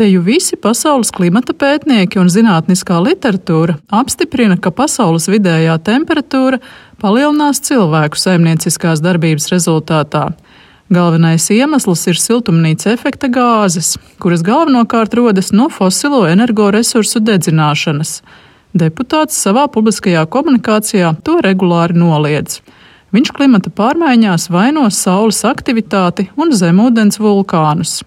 Teju visi pasaules klimata pētnieki un zinātniskā literatūra apstiprina, ka pasaules vidējā temperatūra palielinās cilvēku saimnieciskās darbības rezultātā. Galvenais iemesls ir siltumnīca efekta gāzes, kuras galvenokārt rodas no fosilo energoresursu dedzināšanas. Deputāts savā publiskajā komunikācijā to regulāri noliedz. Viņš klimata pārmaiņās vaino saules aktivitāti un zemūdens vulkānus.